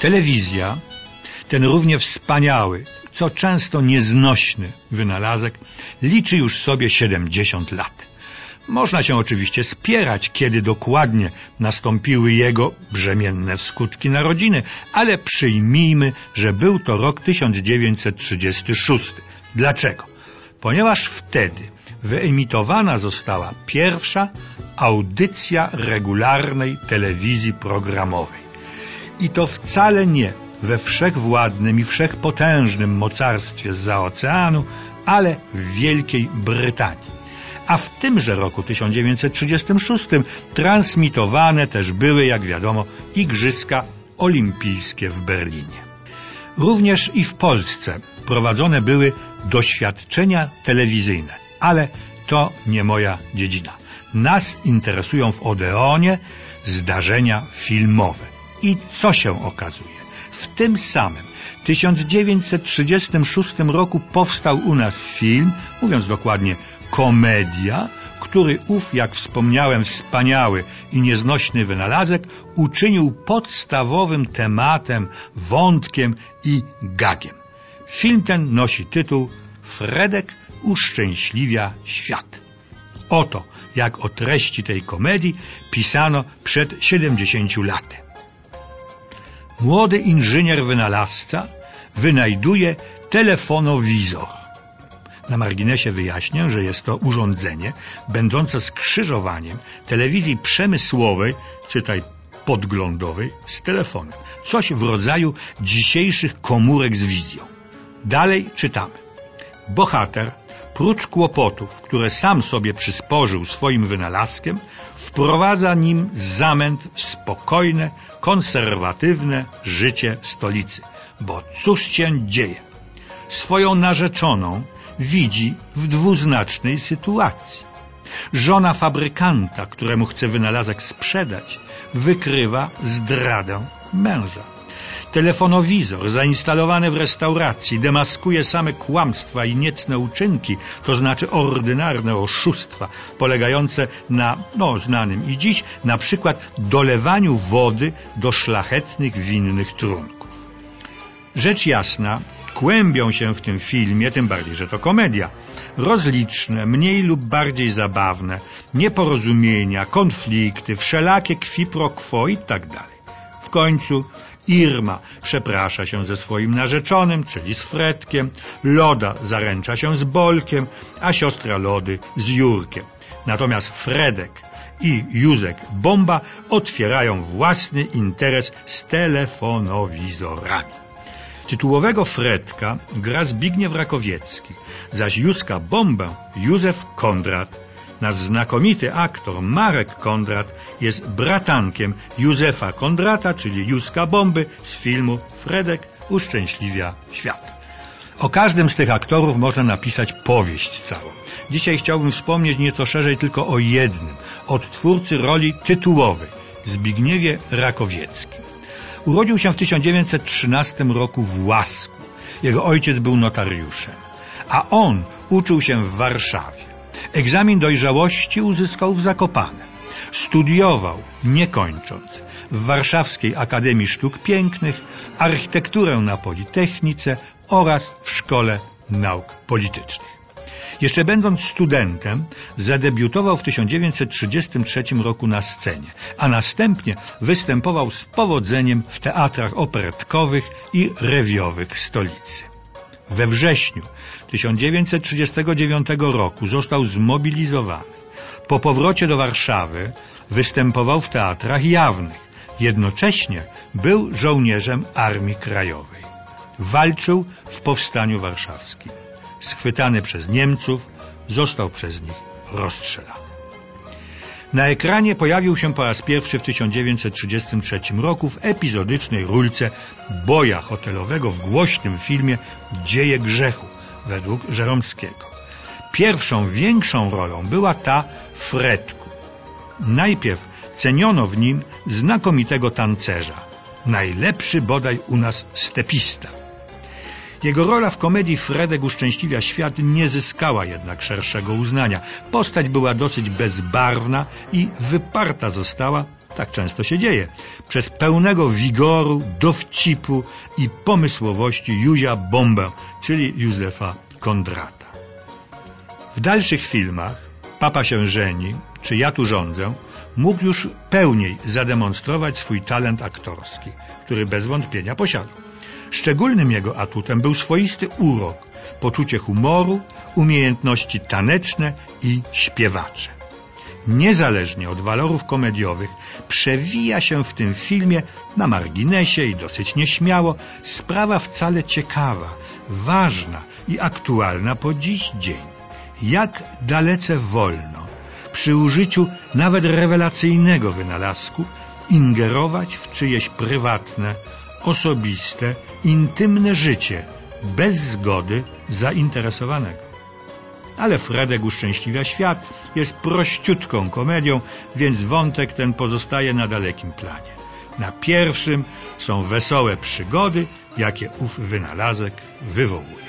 Telewizja, ten równie wspaniały, co często nieznośny wynalazek, liczy już sobie 70 lat. Można się oczywiście spierać, kiedy dokładnie nastąpiły jego brzemienne skutki narodziny, ale przyjmijmy, że był to rok 1936. Dlaczego? Ponieważ wtedy wyemitowana została pierwsza audycja regularnej telewizji programowej. I to wcale nie we wszechwładnym i wszechpotężnym mocarstwie z oceanu, ale w Wielkiej Brytanii. A w tymże roku 1936 transmitowane też były, jak wiadomo, Igrzyska Olimpijskie w Berlinie. Również i w Polsce prowadzone były doświadczenia telewizyjne, ale to nie moja dziedzina. Nas interesują w Odeonie zdarzenia filmowe. I co się okazuje? W tym samym 1936 roku powstał u nas film, mówiąc dokładnie komedia, który ów, jak wspomniałem, wspaniały i nieznośny wynalazek uczynił podstawowym tematem, wątkiem i gagiem. Film ten nosi tytuł Fredek uszczęśliwia świat. Oto, jak o treści tej komedii pisano przed 70 laty. Młody inżynier wynalazca wynajduje telefonowizor. Na marginesie wyjaśnię, że jest to urządzenie będące skrzyżowaniem telewizji przemysłowej, czytaj podglądowej, z telefonem. Coś w rodzaju dzisiejszych komórek z wizją. Dalej czytamy. Bohater, prócz kłopotów, które sam sobie przysporzył swoim wynalazkiem, wprowadza nim zamęt w spokojne, konserwatywne życie stolicy. Bo cóż się dzieje? Swoją narzeczoną widzi w dwuznacznej sytuacji. Żona fabrykanta, któremu chce wynalazek sprzedać, wykrywa zdradę męża. Telefonowizor zainstalowany w restauracji demaskuje same kłamstwa i niecne uczynki, to znaczy ordynarne oszustwa, polegające na, no znanym i dziś, na przykład dolewaniu wody do szlachetnych winnych trunków. Rzecz jasna, kłębią się w tym filmie, tym bardziej, że to komedia, rozliczne, mniej lub bardziej zabawne, nieporozumienia, konflikty, wszelakie kwi pro quo i tak dalej. W końcu Irma przeprasza się ze swoim narzeczonym, czyli z Fredkiem, Loda zaręcza się z Bolkiem, a siostra Lody z Jurkiem. Natomiast Fredek i Józek Bomba otwierają własny interes z telefonowizorami. Tytułowego Fredka gra Zbigniew Rakowiecki, zaś Józka Bombę Józef Kondrat. Nasz znakomity aktor Marek Kondrat jest bratankiem Józefa Kondrata, czyli Józka Bomby z filmu Fredek uszczęśliwia świat. O każdym z tych aktorów można napisać powieść całą. Dzisiaj chciałbym wspomnieć nieco szerzej tylko o jednym, od twórcy roli tytułowej, Zbigniewie Rakowieckim. Urodził się w 1913 roku w Łasku. Jego ojciec był notariuszem, a on uczył się w Warszawie. Egzamin dojrzałości uzyskał w Zakopane. Studiował, nie kończąc, w Warszawskiej Akademii Sztuk Pięknych, architekturę na Politechnice oraz w Szkole Nauk Politycznych. Jeszcze będąc studentem, zadebiutował w 1933 roku na scenie, a następnie występował z powodzeniem w teatrach operetkowych i rewiowych stolicy. We wrześniu 1939 roku został zmobilizowany. Po powrocie do Warszawy występował w teatrach jawnych. Jednocześnie był żołnierzem Armii Krajowej. Walczył w Powstaniu Warszawskim schwytany przez Niemców, został przez nich rozstrzelany. Na ekranie pojawił się po raz pierwszy w 1933 roku w epizodycznej rulce boja hotelowego w głośnym filmie Dzieje grzechu według Żeromskiego. Pierwszą większą rolą była ta Fredku. Najpierw ceniono w nim znakomitego tancerza, najlepszy bodaj u nas stepista. Jego rola w komedii Fredek uszczęśliwia świat nie zyskała jednak szerszego uznania. Postać była dosyć bezbarwna i wyparta została, tak często się dzieje, przez pełnego wigoru, dowcipu i pomysłowości Józia Bombę, czyli Józefa Kondrata. W dalszych filmach Papa się żeni, czy ja tu rządzę, mógł już pełniej zademonstrować swój talent aktorski, który bez wątpienia posiadał. Szczególnym jego atutem był swoisty urok, poczucie humoru, umiejętności taneczne i śpiewacze. Niezależnie od walorów komediowych, przewija się w tym filmie na marginesie i dosyć nieśmiało sprawa wcale ciekawa, ważna i aktualna po dziś dzień. Jak dalece wolno przy użyciu nawet rewelacyjnego wynalazku ingerować w czyjeś prywatne, osobiste, intymne życie bez zgody zainteresowanego. Ale Fredek uszczęśliwia świat jest prościutką komedią, więc wątek ten pozostaje na dalekim planie. Na pierwszym są wesołe przygody, jakie ów wynalazek wywołuje.